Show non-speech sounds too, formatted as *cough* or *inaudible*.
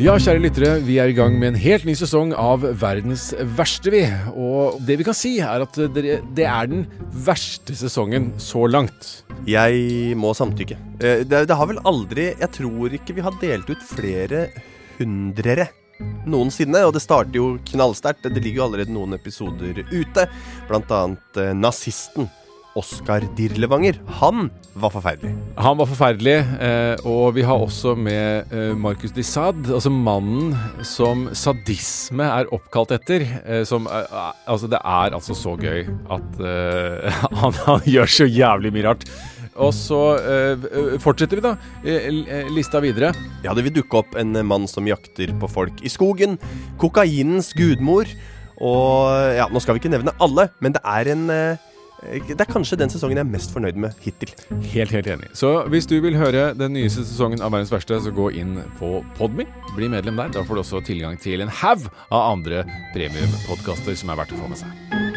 Ja, kjære lyttere, vi er i gang med en helt ny sesong av Verdens verste, vi. Og det vi kan si, er at det, er den verste sesongen så langt. Jeg må samtykke. Eh, Det, det har vel aldri Jeg tror ikke vi har delt ut flere hundrere noensinne. Og det starter jo knallsterkt. Det ligger jo allerede noen episoder ute. Blant annet eh, nazisten Oskar Dirlevanger. Han var forferdelig. Han var forferdelig, eh, og vi har også med Markus Marcus de Sade, altså mannen som sadisme er oppkalt etter. Eh, som eh, Altså, det er altså så gøy at uh, *laughs* han, han gjør så jævlig mye rart. Og så eh, fortsetter vi, da. eh, eh, lista videre. Ja, det vil dukke opp en mann som jakter på folk i skogen. Kokainens gudmor. Og ja, nå skal vi ikke nevne alle, men det er en eh, Det er kanskje den sesongen jeg er mest fornøyd med hittil. Helt, helt enig. Så hvis du vil høre den nyeste sesongen av Verdens verste, så gå inn på Podme. Bli medlem der. Da får du også tilgang til en haug av andre premiumpodkaster som er verdt å få med seg.